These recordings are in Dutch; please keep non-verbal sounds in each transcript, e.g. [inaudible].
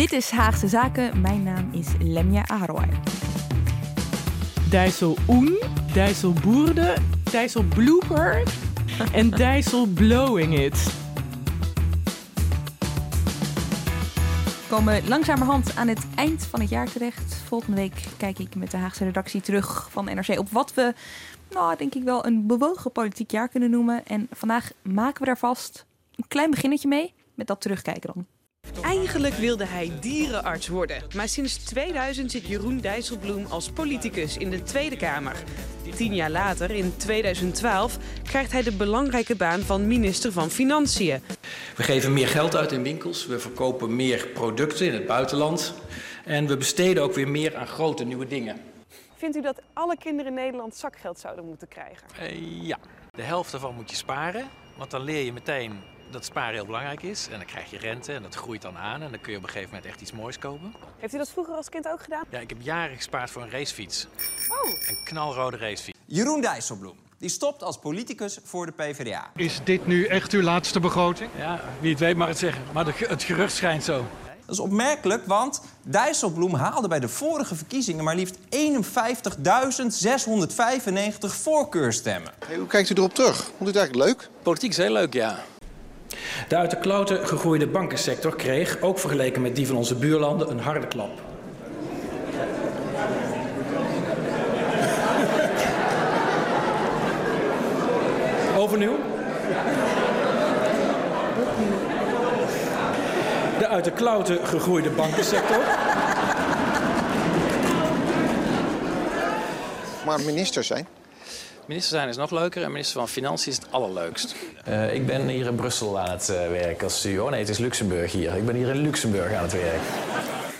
Dit is Haagse Zaken. Mijn naam is Lemja Aharoy. Dijssel Oen, Dijssel Boerde, Dijssel Blooper en [laughs] Dijssel Blowing It. We komen langzamerhand aan het eind van het jaar terecht. Volgende week kijk ik met de Haagse redactie terug van NRC op wat we, nou denk ik wel, een bewogen politiek jaar kunnen noemen. En vandaag maken we daar vast een klein beginnetje mee met dat terugkijken dan. Eigenlijk wilde hij dierenarts worden. Maar sinds 2000 zit Jeroen Dijsselbloem als politicus in de Tweede Kamer. Tien jaar later, in 2012, krijgt hij de belangrijke baan van minister van Financiën. We geven meer geld uit in winkels, we verkopen meer producten in het buitenland. En we besteden ook weer meer aan grote nieuwe dingen. Vindt u dat alle kinderen in Nederland zakgeld zouden moeten krijgen? Uh, ja, de helft daarvan moet je sparen. Want dan leer je meteen dat sparen heel belangrijk is. En dan krijg je rente en dat groeit dan aan. En dan kun je op een gegeven moment echt iets moois kopen. Heeft u dat vroeger als kind ook gedaan? Ja, ik heb jaren gespaard voor een racefiets. Oh. Een knalrode racefiets. Jeroen Dijsselbloem. Die stopt als politicus voor de PvdA. Is dit nu echt uw laatste begroting? Ja, wie het weet mag het zeggen. Maar de, het gerucht schijnt zo. Dat is opmerkelijk, want Dijsselbloem haalde bij de vorige verkiezingen maar liefst 51.695 voorkeurstemmen. Hey, hoe kijkt u erop terug? Vond u het eigenlijk leuk? Politiek is heel leuk, ja. De uit de klauwen gegroeide bankensector kreeg, ook vergeleken met die van onze buurlanden, een harde klap. Overnieuw. De uit de klauwen gegroeide bankensector. Maar minister zijn? Minister zijn is nog leuker en minister van Financiën is het allerleukst. Uh, ik ben hier in Brussel aan het uh, werken als studio. Nee, het is Luxemburg hier. Ik ben hier in Luxemburg aan het werk.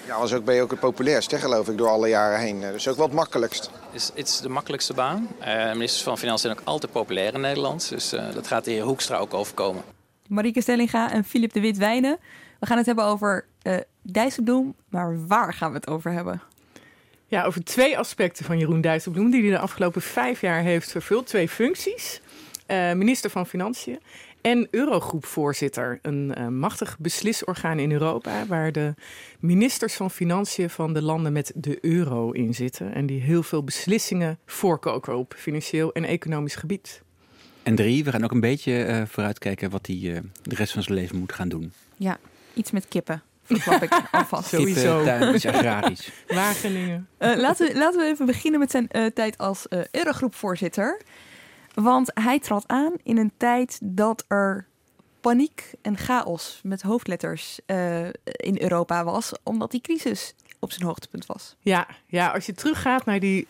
Ja, anders ook ben je ook het populairst, hè, geloof ik, door alle jaren heen. Dus ook wel het makkelijkst. Het is, is de makkelijkste baan. Uh, ministers van Financiën zijn ook altijd populair in Nederland. Dus dat gaat de heer Hoekstra ook overkomen. Marieke Stellinga en Filip de Wit-Wijnen. We gaan het hebben over uh, Dijsselbloem, maar waar gaan we het over hebben? Ja, over twee aspecten van Jeroen Dijsselbloem die hij de afgelopen vijf jaar heeft vervuld. Twee functies. Uh, minister van Financiën en Eurogroepvoorzitter. Een uh, machtig beslisorgaan in Europa waar de ministers van Financiën van de landen met de euro in zitten. En die heel veel beslissingen voorkoken op financieel en economisch gebied. En drie, we gaan ook een beetje uh, vooruitkijken wat hij de rest van zijn leven moet gaan doen. Ja, iets met kippen verklap ik alvast. Sowieso. Tuinisch, agrarisch. [laughs] Wageningen. Uh, laten, we, laten we even beginnen met zijn uh, tijd als uh, Eurogroepvoorzitter. Want hij trad aan in een tijd dat er paniek en chaos met hoofdletters in Europa was, omdat die crisis op zijn hoogtepunt was. Ja, ja, als je teruggaat naar die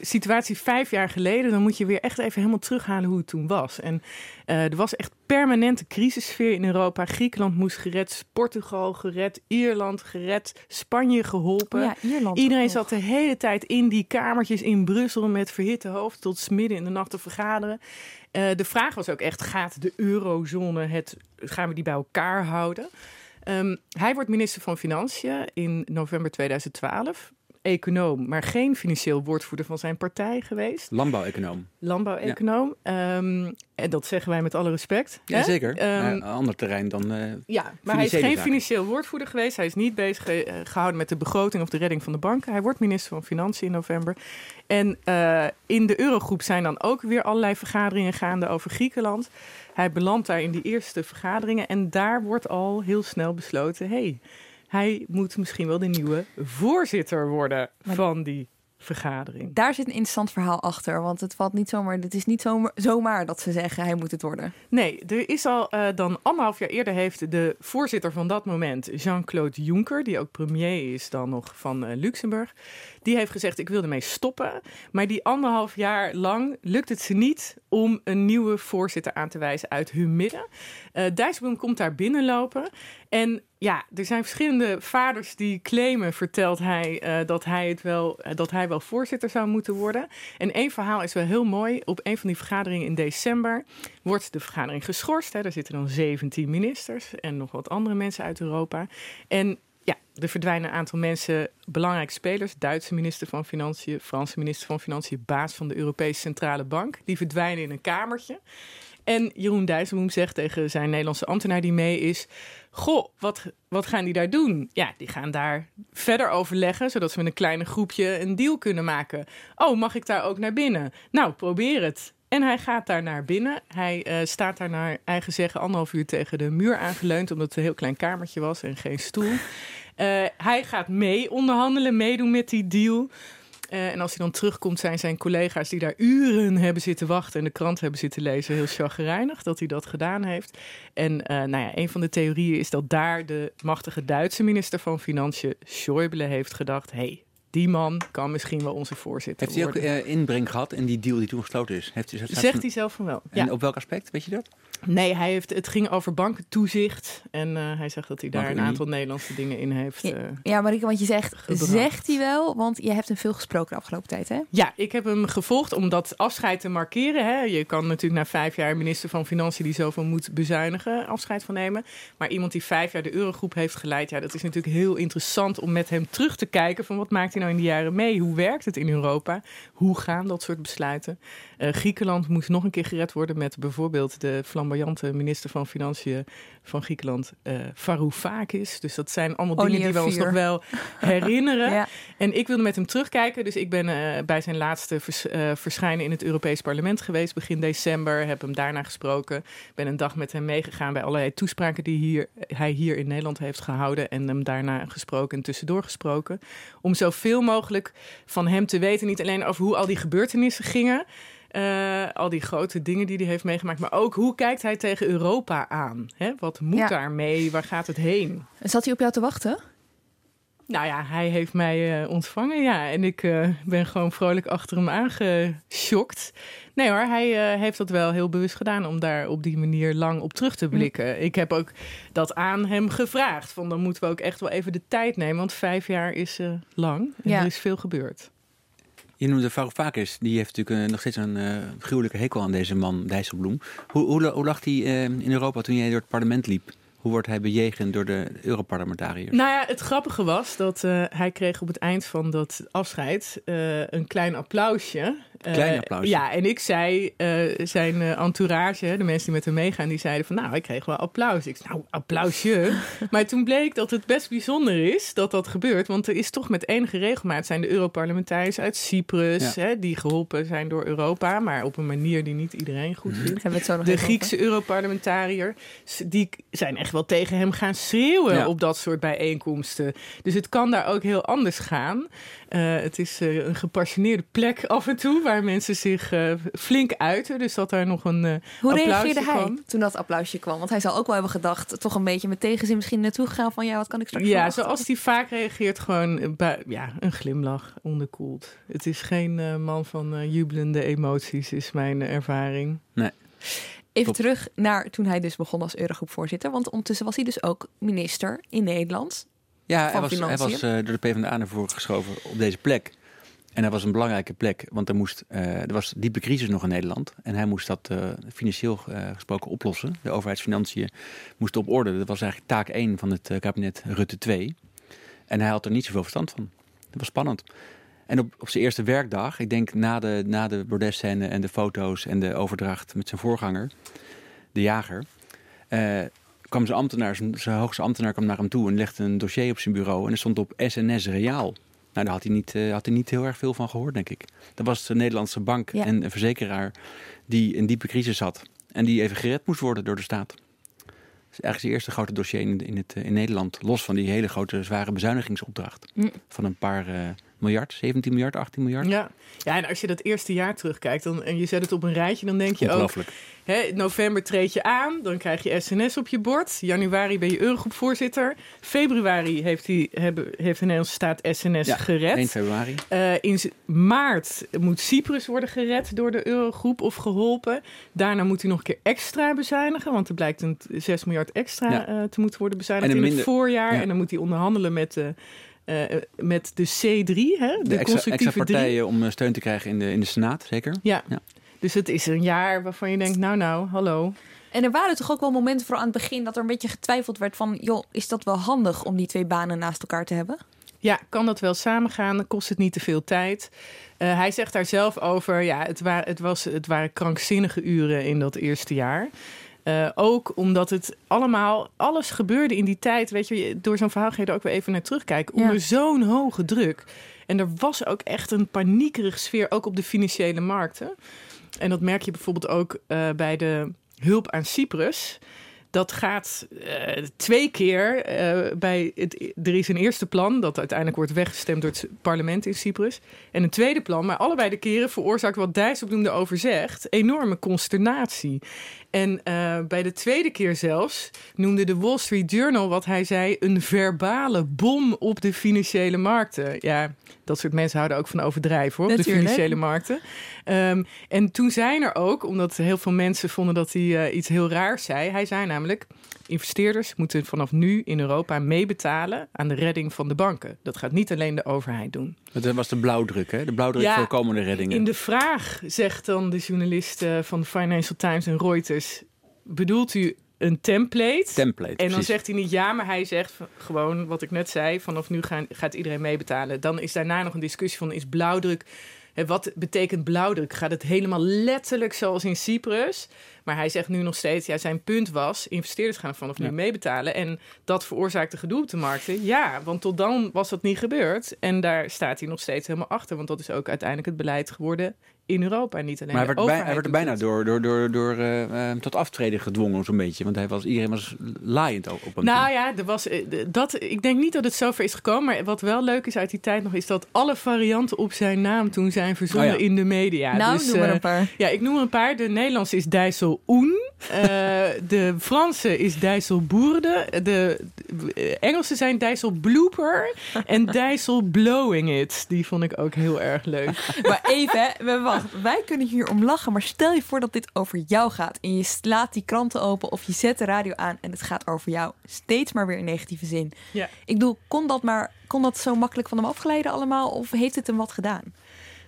situatie vijf jaar geleden, dan moet je weer echt even helemaal terughalen hoe het toen was. En uh, er was echt permanente crisissfeer in Europa. Griekenland moest gered, Portugal gered, Ierland gered, Spanje geholpen. Ja, Ierland Iedereen zat de hele tijd in die kamertjes in Brussel met verhitte hoofd tot midden in de nacht te vergaderen. Uh, de vraag was ook echt: gaat de eurozone het, gaan we die bij elkaar houden? Um, hij wordt minister van Financiën in november 2012. Econoom, maar geen financieel woordvoerder van zijn partij geweest. Landbouweconoom. Landbouweconoom. Ja. Um, en dat zeggen wij met alle respect. Ja, hè? zeker. Um, een ander terrein dan. Uh, ja, maar hij is geen zaken. financieel woordvoerder geweest. Hij is niet bezig ge gehouden met de begroting of de redding van de banken. Hij wordt minister van Financiën in november. En uh, in de Eurogroep zijn dan ook weer allerlei vergaderingen gaande over Griekenland. Hij belandt daar in die eerste vergaderingen en daar wordt al heel snel besloten: hey, hij moet misschien wel de nieuwe voorzitter worden maar van die vergadering. Daar zit een interessant verhaal achter, want het valt niet zomaar. Het is niet zomaar, zomaar dat ze zeggen hij moet het worden. Nee, er is al uh, dan anderhalf jaar eerder heeft de voorzitter van dat moment, Jean-Claude Juncker, die ook premier is dan nog van uh, Luxemburg, die heeft gezegd ik wil ermee stoppen. Maar die anderhalf jaar lang lukt het ze niet om een nieuwe voorzitter aan te wijzen uit hun midden. Uh, komt daar binnenlopen en ja, er zijn verschillende vaders die claimen, vertelt hij, uh, dat, hij het wel, uh, dat hij wel voorzitter zou moeten worden. En één verhaal is wel heel mooi. Op een van die vergaderingen in december wordt de vergadering geschorst. Hè. Daar zitten dan 17 ministers en nog wat andere mensen uit Europa. En er verdwijnen een aantal mensen, belangrijke spelers. Duitse minister van Financiën, Franse minister van Financiën, baas van de Europese Centrale Bank. Die verdwijnen in een kamertje. En Jeroen Dijsselbloem zegt tegen zijn Nederlandse ambtenaar die mee is... Goh, wat, wat gaan die daar doen? Ja, die gaan daar verder overleggen, zodat ze met een kleine groepje een deal kunnen maken. Oh, mag ik daar ook naar binnen? Nou, probeer het. En hij gaat daar naar binnen. Hij uh, staat daar naar eigen zeggen anderhalf uur tegen de muur aangeleund, omdat het een heel klein kamertje was en geen stoel. Uh, hij gaat mee onderhandelen, meedoen met die deal. Uh, en als hij dan terugkomt, zijn zijn collega's die daar uren hebben zitten wachten en de krant hebben zitten lezen, heel chagrijnig dat hij dat gedaan heeft. En uh, nou ja, een van de theorieën is dat daar de machtige Duitse minister van Financiën, Schäuble, heeft gedacht: hey, die man kan misschien wel onze voorzitter Heeft hij ook uh, inbreng gehad in die deal die toen gesloten is? Heeft hij, Zegt hij zelf van wel. En ja. op welk aspect, weet je dat? Nee, hij heeft, het ging over bankentoezicht. En uh, hij zegt dat hij daar een aantal Nederlandse dingen in heeft. Uh, ja, ja, Marieke, want je zegt, gebracht. zegt hij wel? Want je hebt hem veel gesproken de afgelopen tijd, hè? Ja, ik heb hem gevolgd om dat afscheid te markeren. Hè. Je kan natuurlijk na vijf jaar minister van Financiën die zoveel moet bezuinigen afscheid van nemen. Maar iemand die vijf jaar de Eurogroep heeft geleid, ja, dat is natuurlijk heel interessant om met hem terug te kijken van wat maakt hij nou in die jaren mee? Hoe werkt het in Europa? Hoe gaan dat soort besluiten? Uh, Griekenland moest nog een keer gered worden met bijvoorbeeld de flamboyante minister van Financiën van Griekenland, uh, Varoufakis. Dus dat zijn allemaal Olivier. dingen die we ons nog wel [laughs] herinneren. ja. En ik wilde met hem terugkijken. Dus ik ben uh, bij zijn laatste vers, verschijnen in het Europees Parlement geweest begin december. Heb hem daarna gesproken. Ben een dag met hem meegegaan bij allerlei toespraken die hier, hij hier in Nederland heeft gehouden. En hem daarna gesproken en tussendoor gesproken. Om zoveel mogelijk van hem te weten. Niet alleen over hoe al die gebeurtenissen gingen. Uh, al die grote dingen die hij heeft meegemaakt. Maar ook hoe kijkt hij tegen Europa aan? Hè? Wat moet Ja. daarmee? Waar gaat het heen? En zat hij op jou te wachten? Nou ja, hij heeft mij uh, ontvangen, ja. En ik uh, ben gewoon vrolijk achter hem aangeschokt. Nee hoor, hij uh, heeft dat wel heel bewust gedaan om daar op die manier lang op terug te blikken. Mm. Ik heb ook dat aan hem gevraagd. Van dan moeten we ook echt wel even de tijd nemen, want vijf jaar is lang en Ja. er is veel gebeurd. Je noemde Varoufakis, die heeft natuurlijk uh, nog steeds een uh, gruwelijke hekel aan deze man, Dijsselbloem. Hoe, hoe, hoe lag hij uh, in Europa toen jij door het parlement liep? Hoe wordt hij bejegend door de Europarlementariërs? Nou ja, het grappige was dat hij kreeg op het eind van dat afscheid een klein applausje. Klein applausje. ja, en ik zei, uh, zijn entourage, de mensen die met hem meegaan, die zeiden van nou, ik kreeg wel applaus. Ik zei, nou, applausje. [laughs] maar toen bleek dat het best bijzonder is dat dat gebeurt. Want er is toch met enige regelmaat zijn de Europarlementariërs uit Cyprus, Ja. hè, die geholpen zijn door Europa, maar op een manier die niet iedereen goed vindt. Hebben we het zo nog De Griekse Europarlementariër, die zijn echt wel tegen hem gaan schreeuwen Ja. op dat soort bijeenkomsten. Dus het kan daar ook heel anders gaan. Uh, het is uh, een gepassioneerde plek af en toe waar mensen zich uh, flink uiten. Dus dat daar nog een uh, Hoe applausje reageerde hij kwam. toen dat applausje kwam? Want hij zal ook wel hebben gedacht, toch een beetje met tegenzin misschien naartoe gegaan van ja, wat kan ik straks Ja, verwachten? zoals hij vaak reageert, gewoon uh, bui- ja, een glimlach, onderkoeld. Het is geen uh, man van uh, jubelende emoties, is mijn ervaring. Nee. Even Top. terug naar toen hij dus begon als Eurogroepvoorzitter. Want ondertussen was hij dus ook minister in Nederland. Ja, Van hij was, hij Financiën. was uh, door de PvdA naar voren geschoven op deze plek. En dat was een belangrijke plek, want er, moest, uh, er was diepe crisis nog in Nederland. En hij moest dat uh, financieel uh, gesproken oplossen. De overheidsfinanciën moesten op orde. Dat was eigenlijk taak 1 van het kabinet Rutte 2. En hij had er niet zoveel verstand van. Dat was spannend. En op, op zijn eerste werkdag, ik denk na de, na de bordesscène en de foto's en de overdracht met zijn voorganger, de jager, kwam zijn ambtenaar, zijn, zijn hoogste ambtenaar kwam naar hem toe en legde een dossier op zijn bureau en er stond op SNS Reaal. Nou, daar had hij, niet, uh, had hij niet heel erg veel van gehoord, denk ik. Dat was de Nederlandse bank Ja. en een verzekeraar die een diepe crisis had. En die even gered moest worden door de staat. Dat is eigenlijk zijn eerste grote dossier in, in, het, uh, in Nederland. Los van die hele grote, zware bezuinigingsopdracht. Mm. Van een paar uh, miljard, 17 miljard, 18 miljard. Ja. ja, en als je dat eerste jaar terugkijkt dan, en je zet het op een rijtje, dan denk je ook... Hè, november treed je aan, dan krijg je SNS op je bord. Januari ben je Eurogroepvoorzitter. Februari heeft, die, hebben, heeft de Nederlandse staat SNS Ja, gered. 1 februari. Eh, in maart moet Cyprus worden gered door de Eurogroep of geholpen. Daarna moet hij nog een keer extra bezuinigen, want er blijkt een t- 6 miljard extra Ja. eh, te moeten worden bezuinigd in het voorjaar. ja. En dan moet hij onderhandelen met de, eh, eh, met de C3, hè, de, De extra, extra constructieve drie. partijen om eh, steun te krijgen in de, in de Senaat, zeker? Ja. Ja. Dus het is een jaar waarvan je denkt, nou nou, hallo. En er waren toch ook wel momenten vooral aan het begin dat er een beetje getwijfeld werd van, joh, is dat wel handig om die twee banen naast elkaar te hebben? Ja, kan dat wel samengaan? Dan kost het niet te veel tijd. Eh, hij zegt daar zelf over, ja, het, wa het, was, het waren krankzinnige uren in dat eerste jaar. Eh, ook omdat het allemaal, alles gebeurde in die tijd. Weet je, door zo'n verhaal ga je er ook weer even naar terugkijken. Ja. Onder zo'n hoge druk. En er was ook echt een paniekerige sfeer, ook op de financiële markten. En dat merk je bijvoorbeeld ook eh, bij de hulp aan Cyprus. Dat gaat eh, twee keer bij het. Er is een eerste plan dat uiteindelijk wordt weggestemd door het parlement in Cyprus. En een tweede plan, maar allebei de keren veroorzaakt wat Dijsselbloem erover zegt: enorme consternatie. En eh, bij de tweede keer zelfs noemde de Wall Street Journal wat hij zei een verbale bom op de financiële markten. Ja, dat soort mensen houden ook van overdrijven hoor, op de financiële markten. Ehm, en toen zijn er ook, omdat heel veel mensen vonden dat hij eh, iets heel raars zei. Hij zei namelijk, investeerders moeten vanaf nu in Europa meebetalen aan de redding van de banken. Dat gaat niet alleen de overheid doen. Dat was de blauwdruk, hè? De blauwdruk Ja, voor komende reddingen. In de vraag zegt dan de journalist eh, van Financial Times en Reuters... bedoelt u een template? Template, En dan precies. zegt hij niet ja, maar hij zegt gewoon wat ik net zei... vanaf nu gaan, gaat iedereen meebetalen. Dan is daarna nog een discussie van is blauwdruk... hè, Wat betekent blauwdruk? Gaat het helemaal letterlijk zoals in Cyprus? Maar hij zegt nu nog steeds, ja, zijn punt was... investeerders gaan vanaf nu Ja. meebetalen. En dat veroorzaakte gedoe op de markten. Ja, want tot dan was dat niet gebeurd. En daar staat hij nog steeds helemaal achter. Want dat is ook uiteindelijk het beleid geworden in Europa. En niet alleen Maar hij de werd, bij, hij overheid werd er bijna het. door, door, door, door, eh, eh, tot aftreden gedwongen, zo'n beetje. Want hij was, iedereen was laaiend op op hem. Nou ja, er was, eh, dat, ik denk niet dat het zover is gekomen. Maar wat wel leuk is uit die tijd nog... is dat alle varianten op zijn naam toen zijn verzonnen Oh ja. in de media. nou, Dus, noem maar een paar. Ja, ik noem er een paar. De Nederlandse is Dijssel-Oen. [laughs] Eh, de Franse is Dijssel-Boerde. De, de Engelse zijn Dijssel-Blooper. En [laughs] Dijssel-Blowing It. Die vond ik ook heel erg leuk. Maar even, hè, we- wacht, wij kunnen hier om lachen, maar stel je voor dat dit over jou gaat. En je slaat die kranten open of je zet de radio aan en het gaat over jou. Steeds maar weer in negatieve zin. Ja. Ik bedoel, kon dat, maar, kon dat zo makkelijk van hem afgeleiden allemaal? Of heeft het hem wat gedaan?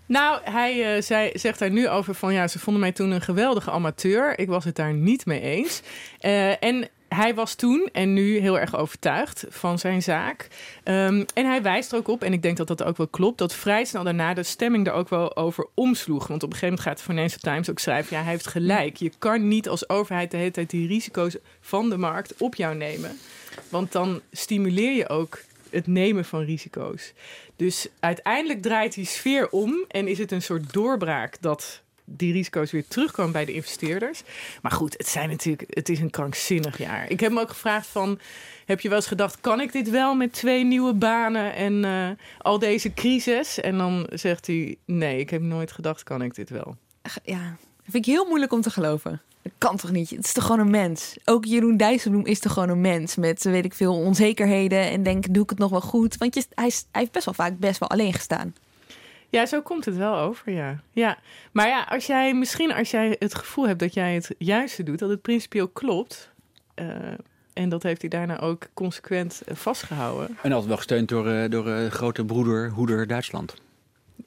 Nou, hij eh, zei, zegt daar nu over van ja, ze vonden mij toen een geweldige amateur. Ik was het daar niet mee eens. Eh, en hij was toen en nu heel erg overtuigd van zijn zaak. Ehm, en hij wijst er ook op, en ik denk dat dat ook wel klopt, dat vrij snel daarna de stemming er ook wel over omsloeg. Want op een gegeven moment gaat de Financial Times ook schrijven: ja, hij heeft gelijk. Je kan niet als overheid de hele tijd die risico's van de markt op jou nemen. Want dan stimuleer je ook het nemen van risico's. Dus uiteindelijk draait die sfeer om en is het een soort doorbraak dat die risico's weer terugkomen bij de investeerders. Maar goed, het, zijn natuurlijk, het is een krankzinnig jaar. Ik heb hem ook gevraagd van, heb je wel eens gedacht... kan ik dit wel met twee nieuwe banen en eh, al deze crisis? En dan zegt hij, nee, ik heb nooit gedacht, kan ik dit wel? Ja, vind ik heel moeilijk om te geloven. Dat kan toch niet? Het is toch gewoon een mens? Ook Jeroen Dijsselbloem is toch gewoon een mens met, weet ik veel, onzekerheden en denk, doe ik het nog wel goed? Want hij, hij heeft best wel vaak best wel alleen gestaan. Ja, zo komt het wel over, ja. ja. Maar ja, als jij, misschien als jij het gevoel hebt dat jij het juiste doet... dat het principieel klopt... eh, en dat heeft hij daarna ook consequent eh, vastgehouden. En altijd wel gesteund door, eh, door grote broeder, hoeder Duitsland.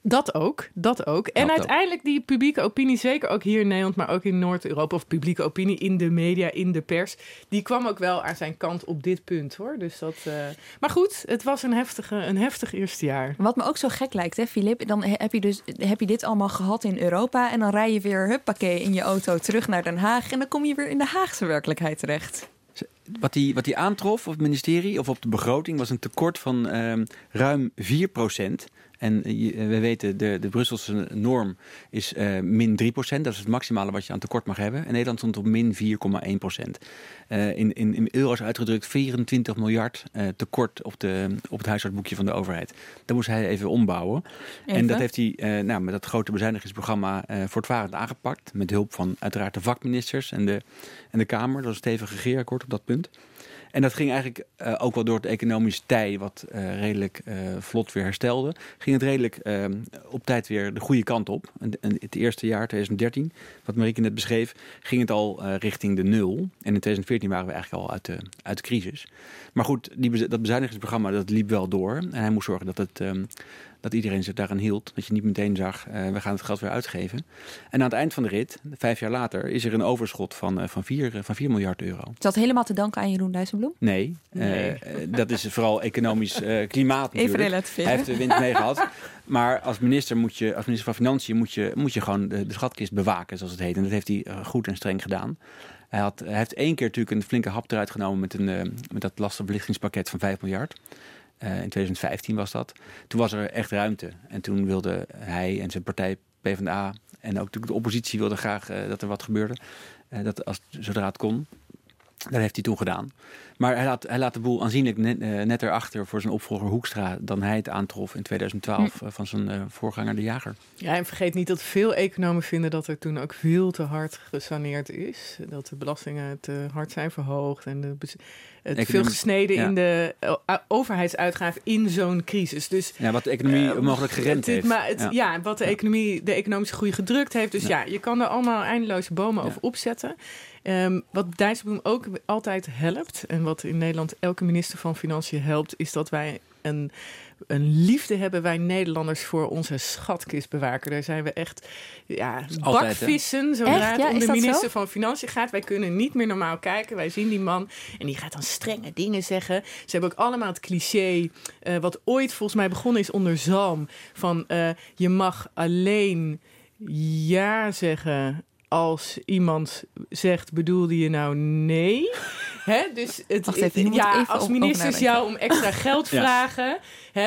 Dat ook, dat ook. En ook. uiteindelijk die publieke opinie, zeker ook hier in Nederland, maar ook in Noord-Europa, of publieke opinie in de media, in de pers, die kwam ook wel aan zijn kant op dit punt hoor. Dus dat, eh, Maar goed, het was een, heftige, een heftig eerste jaar. Wat me ook zo gek lijkt, hè, Filip, dan he- heb je dus heb je dit allemaal gehad in Europa en dan rij je weer huppakee in je auto terug naar Den Haag en dan kom je weer in de Haagse werkelijkheid terecht. Wat hij, wat hij aantrof op het ministerie of op de begroting was een tekort van ehm, ruim 4 procent. En we weten, de, de Brusselse norm is min 3% Dat is het maximale wat je aan tekort mag hebben. En Nederland stond op min 4,1 procent. in, in, in euro's uitgedrukt 24 miljard tekort op, de, op het huishoudboekje van de overheid. Dat moest hij even ombouwen. En dat heeft hij nou, met dat grote bezuinigingsprogramma voortvarend aangepakt. Met hulp van uiteraard de vakministers en de, en de Kamer. Dat was een stevig regeerakkoord op dat punt. En dat ging eigenlijk uh, ook wel door het economisch tij, wat uh, redelijk uh, vlot weer herstelde, ging het redelijk op tijd weer de goede kant op. Het eerste jaar, 2013, wat Marieke net beschreef, ging het al richting de nul. En in 2014 waren we eigenlijk al uit de, uit de crisis. Maar goed, die, dat bezuinigingsprogramma dat liep wel door. En hij moest zorgen dat het um, dat iedereen zich daaraan hield. Dat je niet meteen zag, uh, we gaan het geld weer uitgeven. En aan het eind van de rit, vijf jaar later, is er een overschot van, uh, van, 4, van 4 miljard euro. Is dat helemaal te danken aan Jeroen Dijsselbloem? Nee, nee. dat is vooral economisch klimaat natuurlijk. Even relatief. Hij heeft de wind mee gehad. Maar als minister, moet je, als minister van Financiën moet je, moet je gewoon de, de schatkist bewaken, zoals het heet. En dat heeft hij goed en streng gedaan. Hij, had, hij heeft één keer natuurlijk een flinke hap eruit genomen met, een, met dat lastenverlichtingspakket van 5 miljard. Uh, in 2015 was dat. Toen was er echt ruimte. En toen wilde hij en zijn partij PvdA en ook de oppositie wilde graag uh, dat er wat gebeurde. Uh, dat als, zodra het kon. Dat heeft hij toen gedaan. Maar hij laat, hij laat de boel aanzienlijk net, uh, netter achter voor zijn opvolger Hoekstra dan hij het aantrof in 2012 hm. van zijn voorganger De Jager. Ja, en vergeet niet dat veel economen vinden dat er toen ook veel te hard gesaneerd is. Dat de belastingen te hard zijn verhoogd en de, het veel gesneden ja. in de overheidsuitgaven in zo'n crisis. Dus, ja, wat de economie mogelijk gerend heeft. Maar het, ja. ja. wat de, economie, de economische groei gedrukt heeft. Dus ja, je kan er allemaal eindeloze bomen over opzetten. Um, wat Dijsselbloem ook altijd helpt, en wat in Nederland elke minister van Financiën helpt, is dat wij een, een liefde hebben, wij Nederlanders, voor onze schatkist bewaken. Daar zijn we echt ja, bakvissen, zodra het om de minister van Financiën gaat. Wij kunnen niet meer normaal kijken. Wij zien die man en die gaat dan strenge dingen zeggen. Ze hebben ook allemaal het cliché, uh, wat ooit volgens mij begonnen is onder Zalm, van uh, je mag alleen ja zeggen als iemand zegt, bedoelde je nou nee? [laughs] Hè? Dus het, even, ja, als ministers jou om extra [laughs] geld vragen,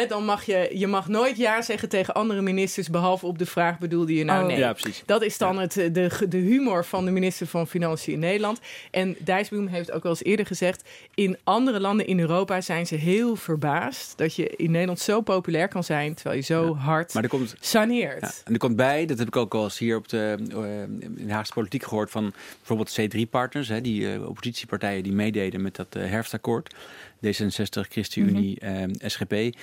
dan mag je, je mag nooit ja zeggen tegen andere ministers, behalve op de vraag bedoelde je nou oh. nee. Ja, precies. Dat is dan het, de, de humor van de minister van Financiën in Nederland. En Dijsselbloem heeft ook wel eens eerder gezegd, in andere landen in Europa zijn ze heel verbaasd dat je in Nederland zo populair kan zijn, terwijl je zo hard maar er komt, saneert. en er komt bij, dat heb ik ook al eens hier op de, uh, in Haagse politiek gehoord, van bijvoorbeeld C3-partners, die uh, oppositiepartijen die meededen met dat uh, herfstakkoord. D66, ChristenUnie, mm -hmm. SGP.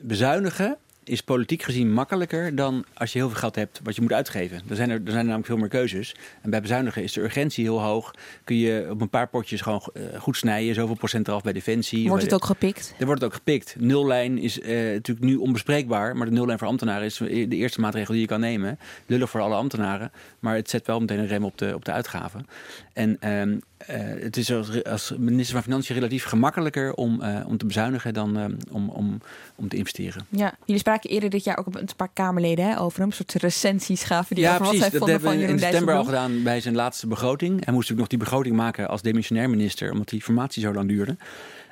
bezuinigen is politiek gezien makkelijker dan als je heel veel geld hebt wat je moet uitgeven. Er zijn er, er zijn er namelijk veel meer keuzes. En bij bezuinigen is de urgentie heel hoog. Kun je op een paar potjes gewoon uh, goed snijden. Zoveel procent eraf bij Defensie. Wordt het ook gepikt? Er wordt het ook gepikt. Nullijn is uh, natuurlijk nu onbespreekbaar. Maar de nullijn voor ambtenaren is de eerste maatregel die je kan nemen. Lullig voor alle ambtenaren. Maar het zet wel meteen een rem op de, op de uitgaven. En um, uh, het is als, als, minister van Financiën relatief gemakkelijker om, uh, om te bezuinigen dan uh, om, om, om te investeren. Ja, jullie spraken eerder dit jaar ook een paar Kamerleden hè, over hem. Een soort recensies gaven die ja, over precies. wat zij dat vonden hebben van we in september al gedaan bij zijn laatste begroting. Hij moest natuurlijk nog die begroting maken als demissionair minister, omdat die formatie zo lang duurde.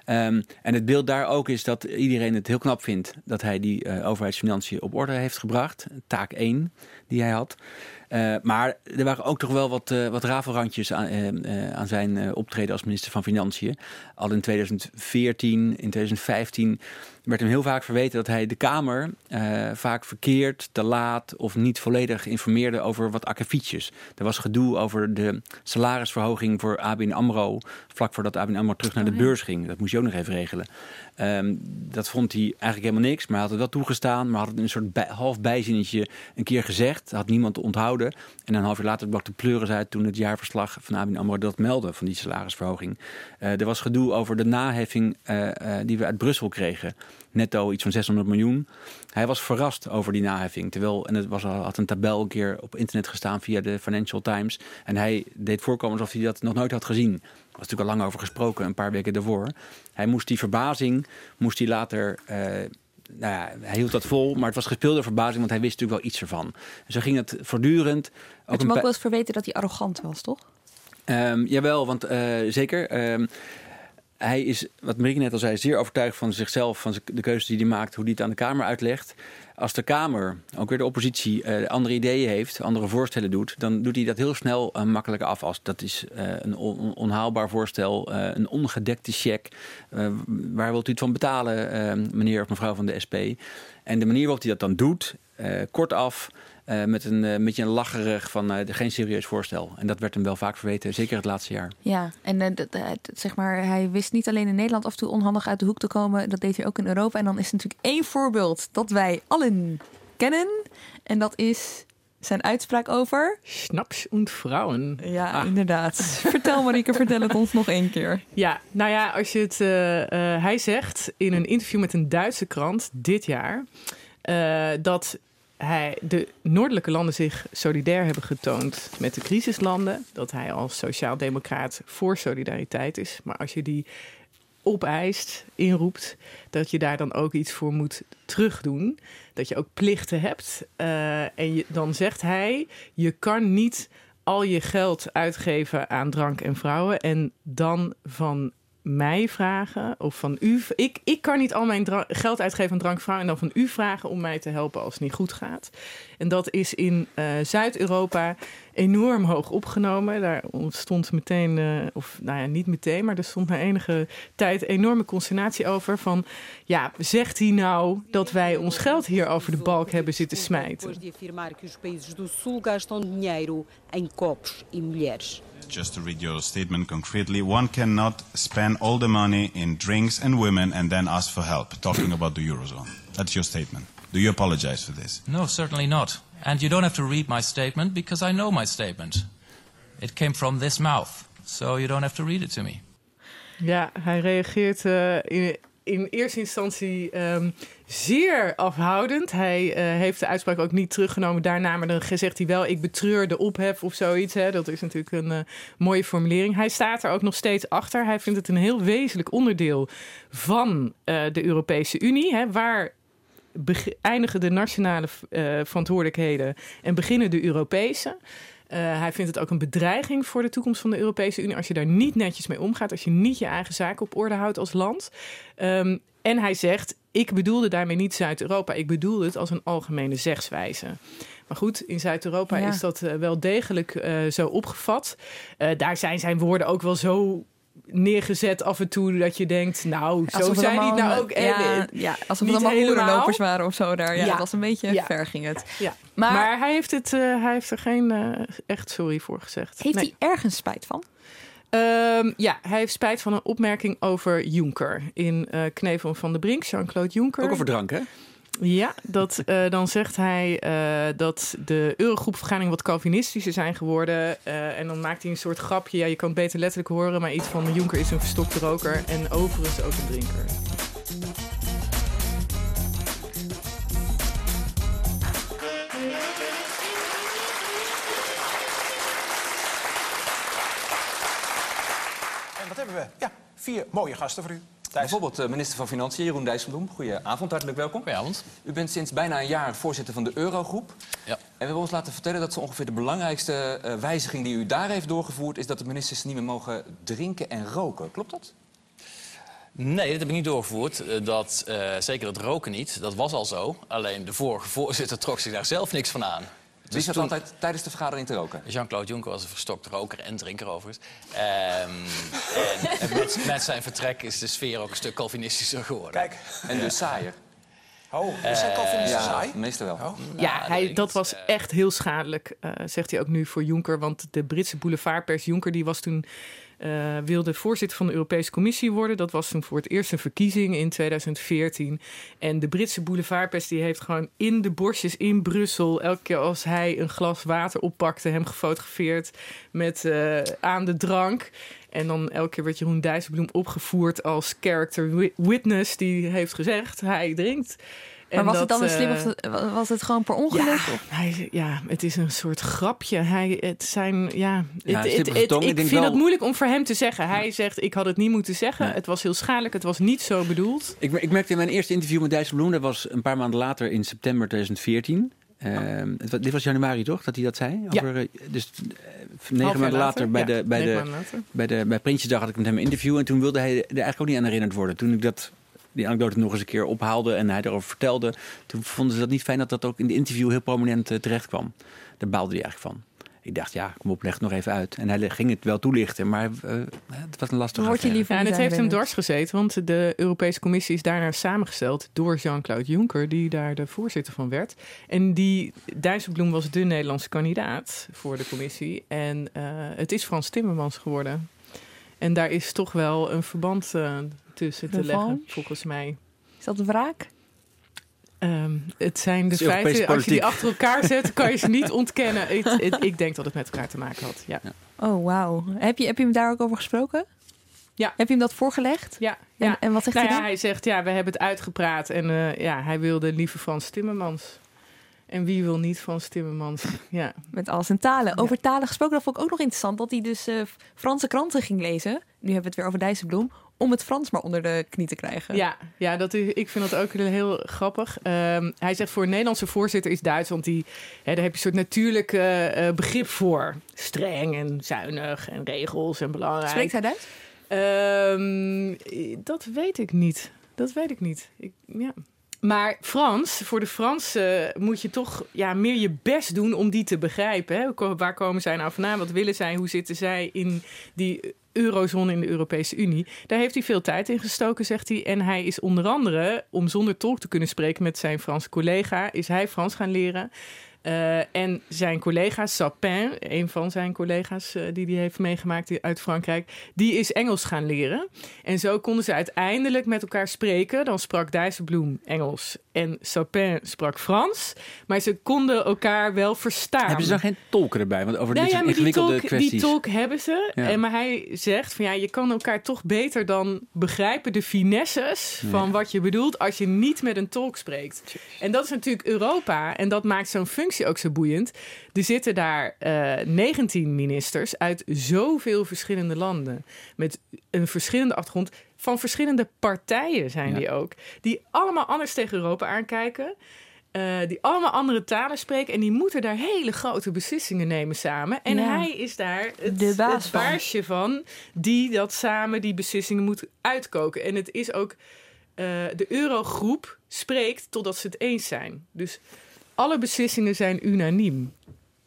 Um, en het beeld daar ook is dat iedereen het heel knap vindt dat hij die uh, overheidsfinanciën op orde heeft gebracht. Taak 1 die hij had. Uh, maar er waren ook toch wel wat, uh, wat rafelrandjes aan, uh, aan zijn optreden als minister van Financiën. Al in 2014, in 2015 werd hem heel vaak verweten dat hij de Kamer vaak verkeerd, te laat of niet volledig informeerde over wat akkefietjes. Er was gedoe over de salarisverhoging voor ABN AMRO, vlak voordat ABN AMRO terug naar de beurs ging. Dat moest je ook nog even regelen. Um, dat vond hij eigenlijk helemaal niks, maar hij had het wel toegestaan. Maar had het in een soort bij, half bijzinnetje een keer gezegd. Had niemand onthouden. En een half jaar later brak de pleuris uit toen het jaarverslag van ABN AMRO dat meldde van die salarisverhoging. Uh, er was gedoe over de naheffing uh, die we uit Brussel kregen. Netto iets van 600 miljoen. Hij was verrast over die naheffing. Terwijl, en het was, had een tabel een keer op internet gestaan via de Financial Times. En hij deed voorkomen alsof hij dat nog nooit had gezien. Er was natuurlijk al lang over gesproken, een paar weken daarvoor. Hij moest die verbazing, moest hij later... Uh, nou ja, hij hield dat vol, maar het was gespeelde verbazing, want hij wist natuurlijk wel iets ervan. En zo ging het voortdurend. Ook mag ook wel eens verweten dat hij arrogant was, toch? Um, jawel, want uh, zeker. Um, hij is, wat Marieke net al zei, zeer overtuigd van zichzelf, van de keuzes die hij maakt, hoe hij het aan de Kamer uitlegt. Als de Kamer, ook weer de oppositie, uh, andere ideeën heeft, andere voorstellen doet, dan doet hij dat heel snel uh, makkelijk af. Als dat is uh, een on onhaalbaar voorstel, een ongedekte cheque. waar wilt u het van betalen, meneer of mevrouw van de SP? En de manier waarop hij dat dan doet, kortaf. Uh, met een uh, beetje een lacherig van uh, geen serieus voorstel. En dat werd hem wel vaak verweten, zeker het laatste jaar. Ja, en zeg maar, hij wist niet alleen in Nederland af en toe onhandig uit de hoek te komen. Dat deed hij ook in Europa. En dan is er natuurlijk één voorbeeld dat wij allen kennen. En dat is zijn uitspraak over... Snaps und vrouwen. Ja, ah. inderdaad. [laughs] vertel Marieke, vertel het ons nog één keer. Ja, nou ja, als je het... hij zegt in een interview met een Duitse krant dit jaar... dat hij, de noordelijke landen zich solidair hebben getoond met de crisislanden. Dat hij als sociaaldemocraat voor solidariteit is. Maar als je die opeist, inroept, dat je daar dan ook iets voor moet terugdoen. Dat je ook plichten hebt. Uh, en je, dan zegt hij: je kan niet al je geld uitgeven aan drank en vrouwen en dan van mij vragen of van u. Ik, ik kan niet al mijn geld uitgeven aan drankvrouw en dan van u vragen om mij te helpen als het niet goed gaat. En dat is in uh, Zuid-Europa enorm hoog opgenomen. Daar ontstond meteen, uh, of nou ja, niet meteen, maar er stond na enige tijd enorme consternatie over. Van ja, zegt hij nou dat wij ons geld hier over de balk hebben zitten smijten? Just to read your statement concretely, one cannot spend all the money in drinks and women and then ask for help, talking about the Eurozone. That's your statement. Do you apologize for this? No, certainly not. And you don't have to read my statement because I know my statement. It came from this mouth, so you don't have to read it to me. Ja, hij reageert uh, in, in eerste instantie um, zeer afhoudend. Hij uh, heeft de uitspraak ook niet teruggenomen daarna, maar dan zegt hij wel: Ik betreur de ophef of zoiets. Hè. Dat is natuurlijk een uh, mooie formulering. Hij staat er ook nog steeds achter. Hij vindt het een heel wezenlijk onderdeel van uh, de Europese Unie, hè, waar eindigen de nationale verantwoordelijkheden en beginnen de Europese. Uh, hij vindt het ook een bedreiging voor de toekomst van de Europese Unie als je daar niet netjes mee omgaat, als je niet je eigen zaken op orde houdt als land. Um, en hij zegt: Ik bedoelde daarmee niet Zuid-Europa, ik bedoelde het als een algemene zegswijze. Maar goed, in Zuid-Europa ja. is dat uh, wel degelijk uh, zo opgevat. daar zijn zijn woorden ook wel zo neergezet af en toe dat je denkt, nou, zo zijn die nou ook. Ja, ja alsof het allemaal hoerenlopers waren of zo daar. Ja, ja. dat was een beetje ja. ver ging het. Ja. Maar, maar hij, heeft het, uh, hij heeft er geen uh, echt sorry voor gezegd. Heeft nee. hij ergens spijt van? Um, ja, hij heeft spijt van een opmerking over Juncker in uh, Knevel van de Brink, Jean-Claude Juncker. Ook over drank, hè? Ja, dat, uh, dan zegt hij uh, dat de Eurogroepvergadering wat Calvinistischer zijn geworden. Uh, en dan maakt hij een soort grapje. Ja, je kan het beter letterlijk horen, maar iets van Juncker is een verstokte roker en overigens ook een drinker. En wat hebben we? Ja, vier mooie gasten voor u. Bijvoorbeeld uh, minister van Financiën, Jeroen Dijsselbloem. Goedenavond, hartelijk welkom. Goedenavond. U bent sinds bijna een jaar voorzitter van de Eurogroep. Ja. En we hebben ons laten vertellen dat zo ongeveer de belangrijkste uh, wijziging die u daar heeft doorgevoerd... is dat de ministers niet meer mogen drinken en roken. Klopt dat? Nee, dat heb ik niet doorgevoerd. Uh, dat, zeker dat roken niet. Dat was al zo. Alleen de vorige voorzitter [laughs] trok zich daar zelf niks van aan. Dus Wie zat toen... altijd tijdens de vergadering te roken? Jean-Claude Juncker was een verstokt roker en drinker overigens. Um, en met, met, zijn vertrek is de sfeer ook een stuk Calvinistischer geworden. Kijk, en dus saaier. Oh, is hij Calvinisten uh, saai? Ja, meestal wel. Oh. Ja, nou, hij, dat was echt heel schadelijk, uh, zegt hij ook nu voor Juncker. Want de Britse boulevardpers Juncker die was toen uh, wilde voorzitter van de Europese Commissie worden. Dat was toen voor het eerst een verkiezing in 2014. En de Britse boulevardpers die heeft gewoon in de bosjes in Brussel... elke keer als hij een glas water oppakte, hem gefotografeerd met uh, aan de drank... En dan elke keer werd Jeroen Dijsselbloem opgevoerd als character witness... die heeft gezegd, hij drinkt maar was het dan een slim of eh, was het gewoon per ongeluk? Ja, hij, ja, het is een soort grapje. Hij, het zijn, ja, het, het, het, ik, vind wel... het moeilijk om voor hem te zeggen. Hij zegt, ik had het niet moeten zeggen. Het was heel schadelijk, het was niet zo bedoeld. Ik, ik merkte in mijn eerste interview met Dijsselbloem... dat was een paar maanden later in september 2014... Uh, dit was januari toch, dat hij dat zei? Over, ja. Dus negen jaar maanden later, later, bij, ja, de, bij, negen de, bij, de, bij Prinsjesdag had ik met hem een interview. En toen wilde hij er eigenlijk ook niet aan herinnerd worden. Toen ik dat, die anekdote nog eens een keer ophaalde en hij erover vertelde. Toen vonden ze dat niet fijn dat dat ook in de interview heel prominent eh, terecht kwam. Daar baalde hij eigenlijk van. Ik dacht, ja, kom op, leg het nog even uit. En hij ging het wel toelichten, maar eh, het was een lastige Wordt je affaire. liever Ja, en het heeft hem dwars gezeten, want de Europese Commissie is daarna samengesteld door Jean-Claude Juncker, die daar de voorzitter van werd. En die Dijsselbloem was de Nederlandse kandidaat voor de commissie. En eh, het is Frans Timmermans geworden. En daar is toch wel een verband eh, tussen te leggen, volgens mij. Is dat wraak? Ehm, het zijn de feiten, als je die achter elkaar zet, kan je ze niet [laughs] ontkennen. Ik denk dat het met elkaar te maken had. Ja. Oh, wauw. Heb je, heb je hem daar ook over gesproken? Ja. Heb je hem dat voorgelegd? Ja. En, ja. en wat zegt nou hij ja, dan? hij zegt, ja, we hebben het uitgepraat. En eh, ja, hij wilde lieve Frans Timmermans. En wie wil niet Frans Timmermans? [laughs] Ja. Met alles in talen. Over talen gesproken, dat vond ik ook nog interessant. Dat hij dus eh, Franse kranten ging lezen. Nu hebben we het weer over Dijsselbloem. Om het Frans maar onder de knie te krijgen. Ja, ja dat ik vind dat ook heel grappig. Ehm, hij zegt voor een Nederlandse voorzitter is Duitsland die... Hè, daar heb je een soort natuurlijk eh, begrip voor. Streng en zuinig en regels en belangrijk. Spreekt hij Duits? Ehm, dat weet ik niet. Dat weet ik niet. Ik, ja. Maar Frans, voor de Fransen moet je toch ja, meer je best doen om die te begrijpen. Hè? Waar komen zij nou vandaan? Wat willen zij? Hoe zitten zij in die eurozone in de Europese Unie? Daar heeft hij veel tijd in gestoken, zegt hij. En hij is onder andere, om zonder tolk te kunnen spreken met zijn Franse collega, is hij Frans gaan leren. Eh, en zijn collega Sapin, een van zijn collega's eh, die hij heeft meegemaakt die- uit Frankrijk, die is Engels gaan leren. En zo konden ze uiteindelijk met elkaar spreken. Dan sprak Dijsselbloem Engels en Sapin sprak Frans. Maar ze konden elkaar wel verstaan. Hebben ze dan geen tolken erbij? Want over Nou dit ja, soort maar die ingewikkelde tolk, kwesties... die tolk hebben ze. Ja. En, maar hij zegt van ja, je kan elkaar toch beter dan begrijpen de finesses Ja. van wat je bedoelt als je niet met een tolk spreekt. En dat is natuurlijk Europa en dat maakt zo'n functie ook zo boeiend. Er zitten daar eh 19 ministers uit zoveel verschillende landen met een verschillende achtergrond. Van verschillende partijen zijn Ja. die ook. Die allemaal anders tegen Europa aankijken. eh, die allemaal andere talen spreken. En die moeten daar hele grote beslissingen nemen samen. En Ja. hij is daar het, De baas het van. baasje van. Die dat samen, die beslissingen moet uitkoken. En het is ook... eh, de eurogroep spreekt totdat ze het eens zijn. Dus alle beslissingen zijn unaniem.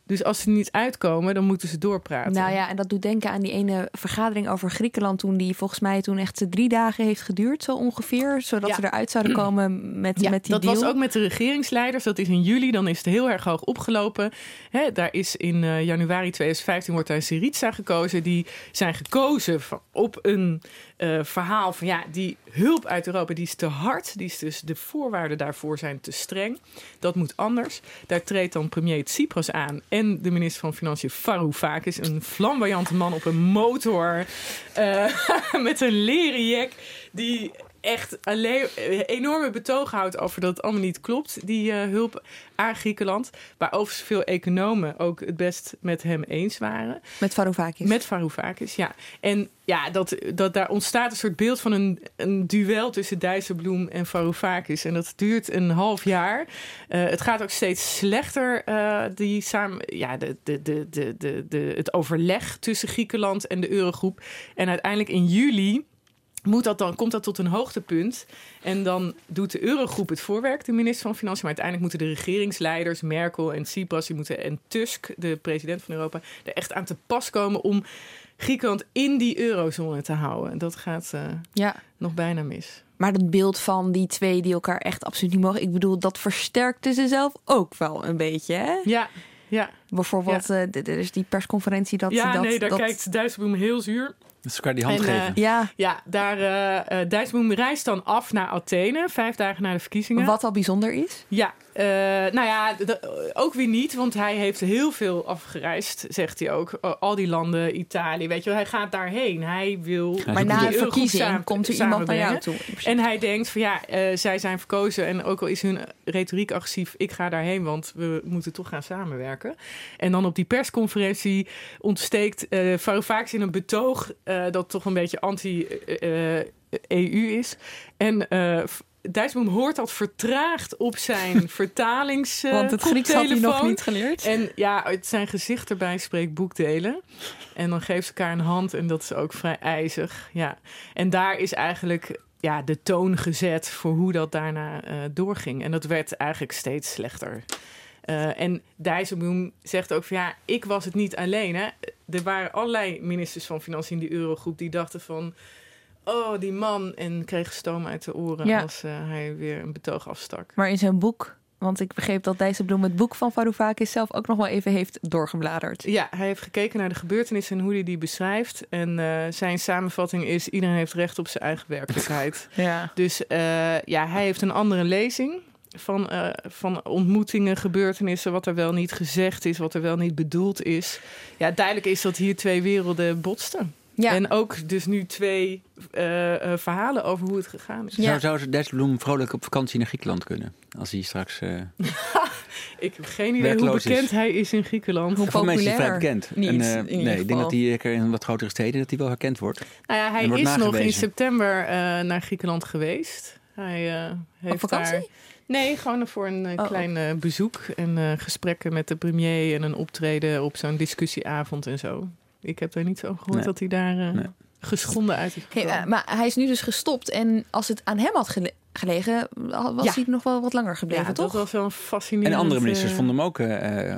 Dus als ze niet uitkomen, dan moeten ze doorpraten. Nou ja, en dat doet denken aan die ene vergadering over Griekenland toen die volgens mij toen echt drie dagen heeft geduurd, zo ongeveer, zodat Ja. ze eruit zouden komen met, Ja, met die dat deal. was ook met de regeringsleiders. Dat is in juli, dan is het heel erg hoog opgelopen. Hè, daar is in eh, januari 2015 wordt daar Syriza gekozen. Die zijn gekozen van- op een eh, verhaal van ja, die hulp uit Europa die is te hard. Die is dus de voorwaarden daarvoor zijn te streng. Dat moet anders. Daar treedt dan premier Tsipras aan en de minister van Financiën Varoufakis, een flamboyante man op een motor eh, [laughs] met een leren die echt alleen enorme betoog houdt over dat het allemaal niet klopt, die eh, hulp aan Griekenland. Waar overigens veel economen ook het best met hem eens waren. Met Varoufakis. Met Varoufakis, ja. En ja, dat, dat daar ontstaat een soort beeld van een, een duel tussen Dijsselbloem en Varoufakis. En dat duurt een half jaar. Eh, het gaat ook steeds slechter, eh, die samen, ja, de, de, de, de, de, de, het overleg tussen Griekenland en de Eurogroep. En uiteindelijk in juli moet dat dan, komt dat tot een hoogtepunt. En dan doet de Eurogroep het voorwerk, de minister van Financiën. Maar uiteindelijk moeten de regeringsleiders, Merkel en Tsipras, die moeten, en Tusk, de president van Europa, er echt aan te pas komen om Griekenland in die eurozone te houden. En dat gaat eh, Ja. nog bijna mis. Maar dat beeld van die twee die elkaar echt absoluut niet mogen. Ik bedoel, dat versterkte ze zelf ook wel een beetje, hè? Ja, ja. Bijvoorbeeld, eh, d- er is die persconferentie dat... ja, dat, nee, daar dat, kijkt Dijsselbloem heel zuur. Dat ze elkaar die hand En, eh, geven. Ja, Ja, daar, eh eh, Dijsselbloem reist dan af naar Athene, vijf dagen na de verkiezingen. wat al bijzonder is. Ja, eh, nou ja, d- ook weer niet, want hij heeft heel veel afgereisd, zegt hij ook. Al die landen, Italië, weet je wel, hij gaat daarheen. Hij wil. Maar na een eurogroep verkiezing samen- komt er iemand naar jou toe. En hij denkt van ja, eh, zij zijn verkozen en ook al is hun retoriek agressief, ik ga daarheen, want we moeten toch gaan samenwerken. En dan op die persconferentie ontsteekt eh Varoufakis in een betoog eh, dat toch een beetje anti-EU is. En eh, Dijsselbloem hoort dat vertraagd op zijn [laughs] vertalings. Want het Grieks had hij nog niet geleerd. En ja, uit zijn gezicht erbij spreekt boekdelen. En dan geeft ze elkaar een hand en dat is ook vrij ijzig. Ja. En daar is eigenlijk ja, de toon gezet voor hoe dat daarna doorging. En dat werd eigenlijk steeds slechter. Eh, en Dijsselbloem zegt ook van ja, ik was het niet alleen. Hè. Er waren allerlei ministers van Financiën in die eurogroep die dachten van... Oh, die man. En kregen stoom uit de oren Ja. als eh, hij weer een betoog afstak. Maar in zijn boek, want ik begreep dat Dijsselbloem het boek van Varoufakis zelf ook nog wel even heeft doorgebladerd. Ja, hij heeft gekeken naar de gebeurtenissen en hoe hij die beschrijft. En eh, zijn samenvatting is: iedereen heeft recht op zijn eigen werkelijkheid. [laughs] Ja. Dus ja, hij heeft een andere lezing van, eh, van ontmoetingen, gebeurtenissen, wat er wel niet gezegd is, wat er wel niet bedoeld is. Ja, duidelijk is dat hier twee werelden botsten. Ja. En ook dus nu twee eh, eh, verhalen over hoe het gegaan is. Zou, zou Dijsselbloem vrolijk op vakantie naar Griekenland kunnen? Als hij straks... eh, [laughs] Ik heb geen idee hoe Werkloos is. bekend hij is in Griekenland. voor mij is hij vrij bekend. Niet, En, in ieder nee, ik denk dat hij in wat grotere steden dat hij wel herkend wordt. Nou ja, hij is nog in september eh, naar Griekenland geweest. Hij eh, heeft vakantie? daar. Nee, gewoon voor een eh, Oh, klein eh, bezoek en eh, gesprekken met de premier en een optreden op zo'n discussieavond en zo. Ik heb daar niet zo gehoord Nee. dat hij daar eh, geschonden uit is Hey, gekomen. maar hij is nu dus gestopt. En als het aan hem had gele- gelegen, was Ja. hij nog wel wat langer gebleven, ja, toch? dat was wel een fascinerend... En andere ministers vonden hem ook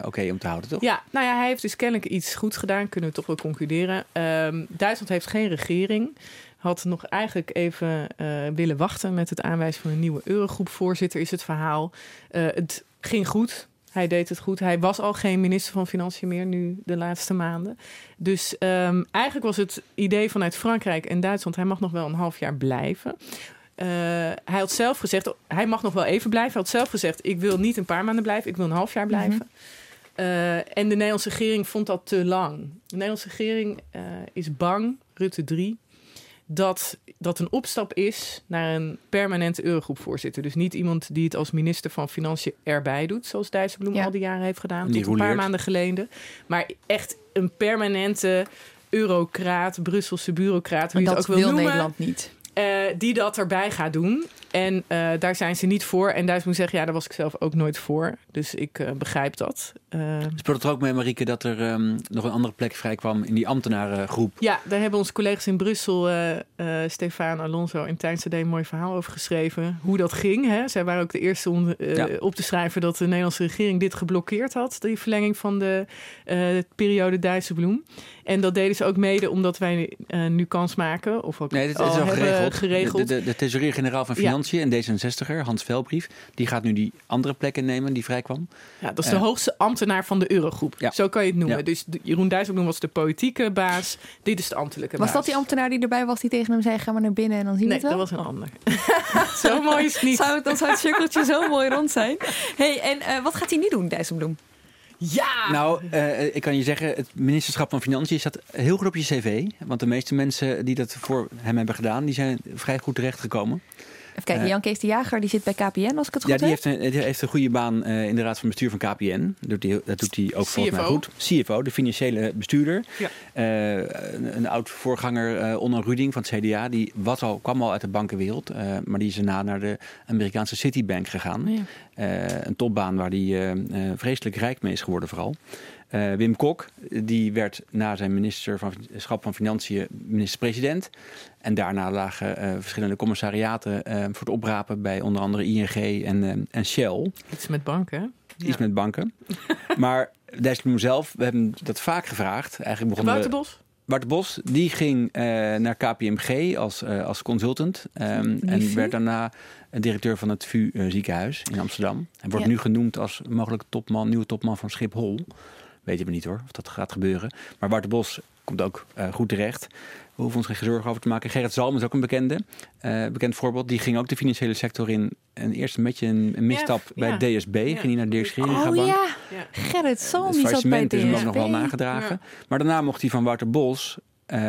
oké om te houden, toch? Ja, nou ja, hij heeft dus kennelijk iets goeds gedaan, kunnen we toch wel concluderen. Ehm, Duitsland heeft geen regering. Had nog eigenlijk even eh, willen wachten met het aanwijzen van een nieuwe Eurogroepvoorzitter, is het verhaal. Eh, het ging goed. Hij deed het goed. Hij was al geen minister van Financiën meer nu de laatste maanden. Dus ehm, eigenlijk was het idee vanuit Frankrijk en Duitsland, hij mag nog wel een half jaar blijven. Eh, hij had zelf gezegd, hij mag nog wel even blijven. Hij had zelf gezegd, ik wil niet een paar maanden blijven, ik wil een half jaar blijven. Eh, en de Nederlandse regering vond dat te lang. De Nederlandse regering is bang, Rutte 3, dat dat een opstap is naar een permanente Eurogroepvoorzitter. Dus niet iemand die het als minister van Financiën erbij doet, zoals Dijsselbloem Ja. al die jaren heeft gedaan, Die tot een paar maanden geleden. Maar echt een permanente eurocraat, Brusselse bureaucraat, hoe je dat het ook wil wil noemen. Nederland niet. Eh, die dat erbij gaat doen. En eh, daar zijn ze niet voor. En Dijsselbloem zegt, ja, daar was ik zelf ook nooit voor. Dus ik eh, begrijp dat. Speelt het er ook mee, Marieke, dat er ehm, nog een andere plek vrij kwam in die ambtenarengroep? Ja, daar hebben onze collega's in Brussel, Stefan Alonso en Tijn Sade, een mooi verhaal over geschreven. Hoe dat ging. Hè? Zij waren ook de eerste om Ja. op te schrijven dat de Nederlandse regering dit geblokkeerd had. Die verlenging van de periode Dijsselbloem. En dat deden ze ook mede omdat wij eh, nu kans maken. Of ook Nee, dit al is al geregeld. geregeld. De, de, de thesaurier-generaal van Ja. Financiën en D66er, Hans Velbrief, die gaat nu die andere plekken nemen die vrijkwam. Ja, dat is de Eh, hoogste ambtenaar van de Eurogroep. Ja. Zo kan je het noemen. Ja. Dus Jeroen Dijsselbloem was de politieke baas. Dit is de ambtelijke Was baas. dat die ambtenaar die erbij was die tegen hem zei: ga maar naar binnen en dan zien we Nee, het wel? dat was een ander. [laughs] Zo mooi is het niet. Zou, het- dan zou het cirkeltje zo mooi rond zijn. hey, en eh, wat gaat hij nu doen, Dijsselbloem? Ja! Nou, eh, ik kan je zeggen, het ministerschap van Financiën staat heel goed op je cv. Want de meeste mensen die dat voor hem hebben gedaan, die zijn vrij goed terechtgekomen. Even kijken, Eh, Jan Kees de Jager die zit bij KPN, als ik het Ja, goed die heb. heeft een, die heeft een goede baan eh, in de raad van bestuur van KPN. Dat doet hij, dat doet hij ook volgens mij goed. CFO, de financiële bestuurder. Ja. Eh, een, een oud voorganger, eh Onno Ruding van het CDA, die was al, kwam al uit de bankenwereld. eh, maar die is daarna naar de Amerikaanse Citibank gegaan. Ja. Eh, een topbaan waar hij eh, eh, vreselijk rijk mee is geworden vooral. Eh, Wim Kok, die werd na zijn minister van schap van Financiën minister-president. En daarna lagen eh, verschillende commissariaten eh, voor het oprapen bij onder andere ING en, en Shell. Iets met banken, hè? Iets met banken. [laughs] maar Dijsselbloem zelf, we hebben dat vaak gevraagd. Eigenlijk begonnen Wouter Bos? Bart Bos, die ging eh, naar KPMG als, eh, als consultant. ehm, en werd daarna directeur van het VU eh, ziekenhuis in Amsterdam. Hij wordt Ja. nu genoemd als mogelijk topman, nieuwe topman van Schiphol. Weten we niet hoor, of dat gaat gebeuren. Maar Bart Bos komt ook eh, goed terecht. We hoeven ons geen zorgen over te maken. Gerrit Zalm is ook een bekende. eh, bekend voorbeeld. Die ging ook de financiële sector in. En eerst een beetje een, een misstap Ja, ja. bij DSB. Ging hij naar Dirk Oh ja. Gerrit Salm Het die zat bij is hem ook nog wel nagedragen. Maar daarna mocht hij van Wouter Bos eh,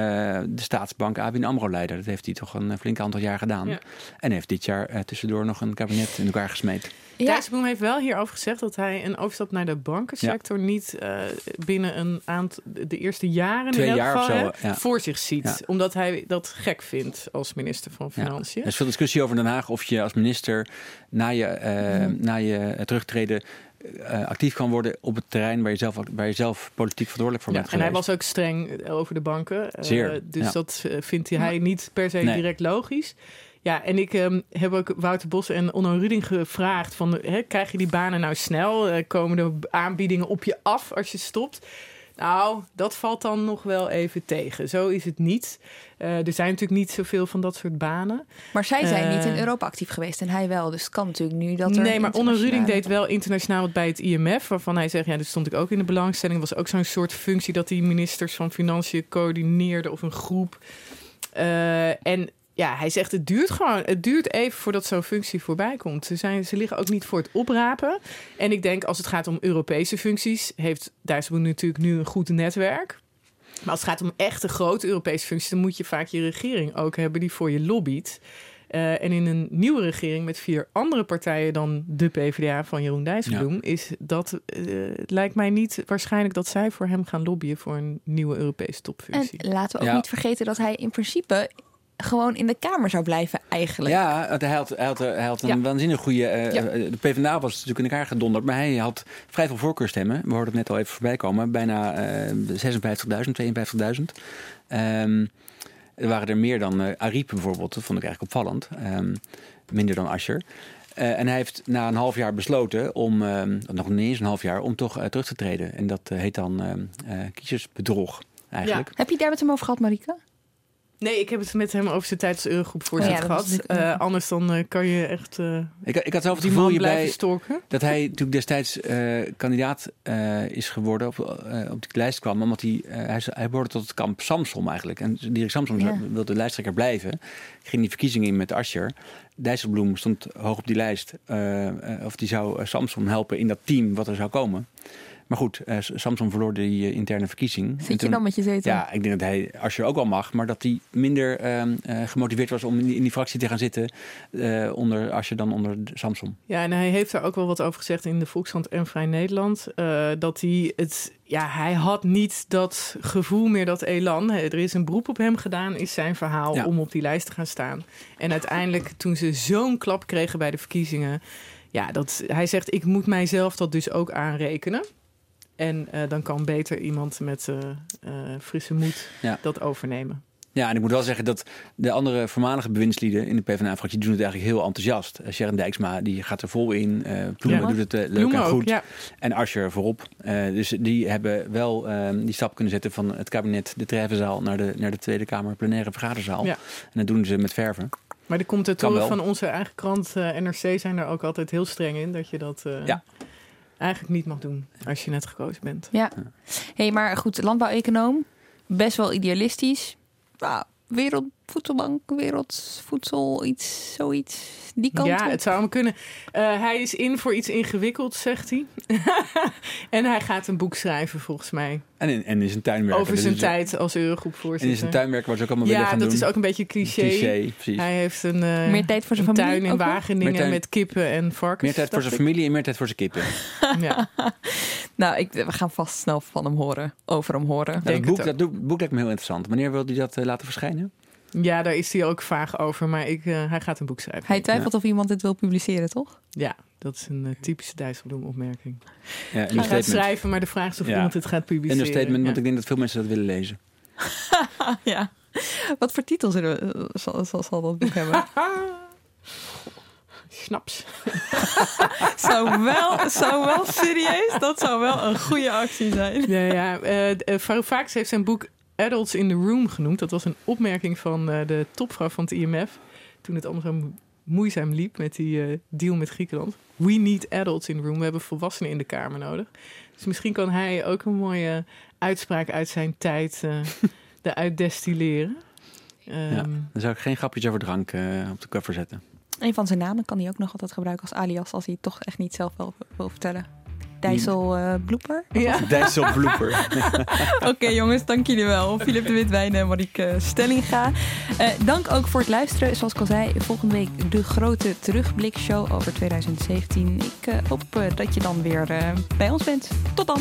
de staatsbank ABN AMRO leiden. Dat heeft hij toch een flink aantal jaar gedaan. Ja. En heeft dit jaar eh, tussendoor nog een kabinet in elkaar gesmeed. Ja. Dijsselbloem heeft wel hierover gezegd dat hij een overstap naar de bankensector niet eh, binnen een aantal de eerste jaren Twee in elk jaar of geval, zo, hè, ja. voor zich ziet, Ja. omdat hij dat gek vindt als minister van Ja. Financiën. Er is veel discussie over Den Haag of je als minister na je, eh, Mhm. na je terugtreden eh, actief kan worden op het terrein waar je zelf, waar je zelf politiek verantwoordelijk voor Ja, bent en hij was ook streng over de banken. eh, Zeer, dus ja. dat eh, vindt hij niet per se Nee. direct logisch. Ja, en ik ehm, heb ook Wouter Bos en Onno Ruding gevraagd: van, hè, krijg je die banen nou snel? Eh, komen er aanbiedingen op je af als je stopt? Nou, dat valt dan nog wel even tegen. Zo is het niet. Eh, er zijn natuurlijk niet zoveel van dat soort banen. Maar zij zijn Eh, niet in Europa actief geweest en hij wel. Dus het kan natuurlijk nu dat er... Nee, maar Onno Ruding deed wel internationaal wat bij het IMF. Waarvan hij zegt, ja, daar stond ik ook in de belangstelling. was ook zo'n soort functie dat die ministers van Financiën coördineerde of een groep. Eh, en ja, hij zegt, het duurt gewoon. Het duurt even voordat zo'n functie voorbij komt. Ze, zijn, ze liggen ook niet voor het oprapen. En ik denk, als het gaat om Europese functies, heeft Dijsselbloem natuurlijk nu een goed netwerk. Maar als het gaat om echte grote Europese functies, dan moet je vaak je regering ook hebben die voor je lobbyt. Eh, en in een nieuwe regering met vier andere partijen dan de PvdA van Jeroen Dijsselbloem, is dat eh, het lijkt mij niet waarschijnlijk dat zij voor hem gaan lobbyen voor een nieuwe Europese En topfunctie. laten we ook Ja. niet vergeten dat hij in principe gewoon in de Kamer zou blijven eigenlijk. Ja, hij had, hij had, hij had een Ja. waanzinnig goede... eh, Ja. eh, De PvdA was natuurlijk in elkaar gedonderd, maar hij had vrij veel voorkeurstemmen. We hoorden het net al even voorbij komen. Bijna eh 56.000, 52.000. Ehm, er waren er meer dan eh Ariep bijvoorbeeld. Dat vond ik eigenlijk opvallend. Ehm, minder dan Ascher. Eh, en hij heeft na een half jaar besloten om, nog niet eens een half jaar, om toch terug te treden. En dat heet dan kiezersbedrog eigenlijk. Heb je daar met hem over gehad, Marika? Nee, ik heb het met hem over zijn tijd als Eurogroepvoorzitter Oh ja, gehad. Eh, anders dan eh, kan je echt eh, Ik, ik had zelf het die gevoel man blijven hierbij stalken. dat hij natuurlijk destijds eh, kandidaat eh, is geworden, op, eh, op die lijst kwam, omdat hij, hij, hij behoorde tot het kamp Samsom eigenlijk. En Dirk Samsom Ja. wilde lijsttrekker blijven. Ging die verkiezingen in met Ascher. Dijsselbloem stond hoog op die lijst. of die zou Samsom helpen in dat team wat er zou komen. Maar goed, eh, Samson verloor die eh, interne verkiezing. Zit je toen- dan met je zetel? Ja, ik denk dat hij Asscher ook wel mag, maar dat hij minder ehm, eh, gemotiveerd was om in die, in die fractie te gaan zitten eh, onder Asscher dan onder Samson. Ja, en hij heeft daar ook wel wat over gezegd in de Volkskrant en Vrij Nederland. eh, dat hij het. Ja, hij had niet dat gevoel meer, dat elan. Er is een beroep op hem gedaan, is zijn verhaal Ja. om op die lijst te gaan staan. En uiteindelijk, toen ze zo'n klap kregen bij de verkiezingen. Ja, dat, hij zegt: Ik moet mijzelf dat dus ook aanrekenen. En eh, dan kan beter iemand met eh, eh, frisse moed Ja. dat overnemen. Ja, en ik moet wel zeggen dat de andere voormalige bewindslieden in de PvdA-fractie doen het eigenlijk heel enthousiast. Sharon Dijksma die gaat er vol in. eh Ploemen Ja. doet het leuk Ploemen en ook, goed. ja. En Asscher voorop. Dus die hebben wel ehm, die stap kunnen zetten van het kabinet, de treffenzaal, naar de, naar de Tweede Kamer plenaire vergaderzaal. Ja. En dat doen ze met verven. Maar de commentatoren van onze eigen krant NRC zijn er ook altijd heel streng in. Dat je dat Ja. Eigenlijk niet mag doen als je net gekozen bent. Ja. hey, maar goed, landbouweconoom. Best wel idealistisch. Nou, wereldvoedselbank, wereldvoedsel, iets, zoiets. Die kant ja, op. het zou hem kunnen. Eh, hij is in voor iets ingewikkelds, zegt hij. [laughs] en hij gaat een boek schrijven, volgens mij. En, in, en is een tuinwerker. over Dus zijn tijd als En Eurogroepvoorzitter. is een tuinwerker waar ze ook allemaal willen Ja, gaan dat doen. is ook een beetje cliché. Cliché, precies. Hij heeft een, eh, Meer tijd voor zijn een familie tuin in? Wageningen met kippen en varkens. Meer tijd voor zijn familie en meer tijd voor zijn kippen. [laughs] [laughs] Ja. Nou, ik, we gaan vast snel van hem horen. Over hem horen. Ja, dat, boek, dat boek lijkt me heel interessant. Wanneer wil hij dat eh, laten verschijnen? ja, daar is hij ook vaag over. Maar ik, eh, hij gaat een boek schrijven. Hij twijfelt of iemand dit wil publiceren, toch? Ja, dat is een eh, typische Dijsselbloem-opmerking. Ja, Hij gaat schrijven, maar de vraag is of Ja. iemand het gaat publiceren. Understatement, want Ja. ik denk dat veel mensen dat willen lezen. [laughs] ja. Wat voor titel zullen we, zal, zal, zal dat boek hebben? [laughs] Snaps. [laughs] zou, wel, zou wel serieus, dat zou wel een goede actie zijn. Ja, ja. eh, eh, Varoufakis heeft zijn boek Adults in the Room genoemd. Dat was een opmerking van eh, de topvrouw van het IMF. Toen het allemaal zo moeizaam liep met die deal met Griekenland. We need adults in the room. We hebben volwassenen in de Kamer nodig. Dus misschien kan hij ook een mooie uitspraak uit zijn tijd eh [laughs] eruit destilleren. ja. Ehm, Dan zou ik geen grapjes over drank op de cover zetten. Een van zijn namen kan hij ook nog altijd gebruiken als alias... als hij het toch echt niet zelf wil, wil vertellen. Dijssel uh, blooper. Ja. Dijssel blooper. [laughs] Oké jongens, dank jullie wel. Filip de Witwijn en Marieke Stellinga. Uh, dank ook voor het luisteren. Zoals ik al zei, volgende week de grote terugblikshow over 2017. Ik uh, hoop dat je dan weer bij ons bent. Tot dan.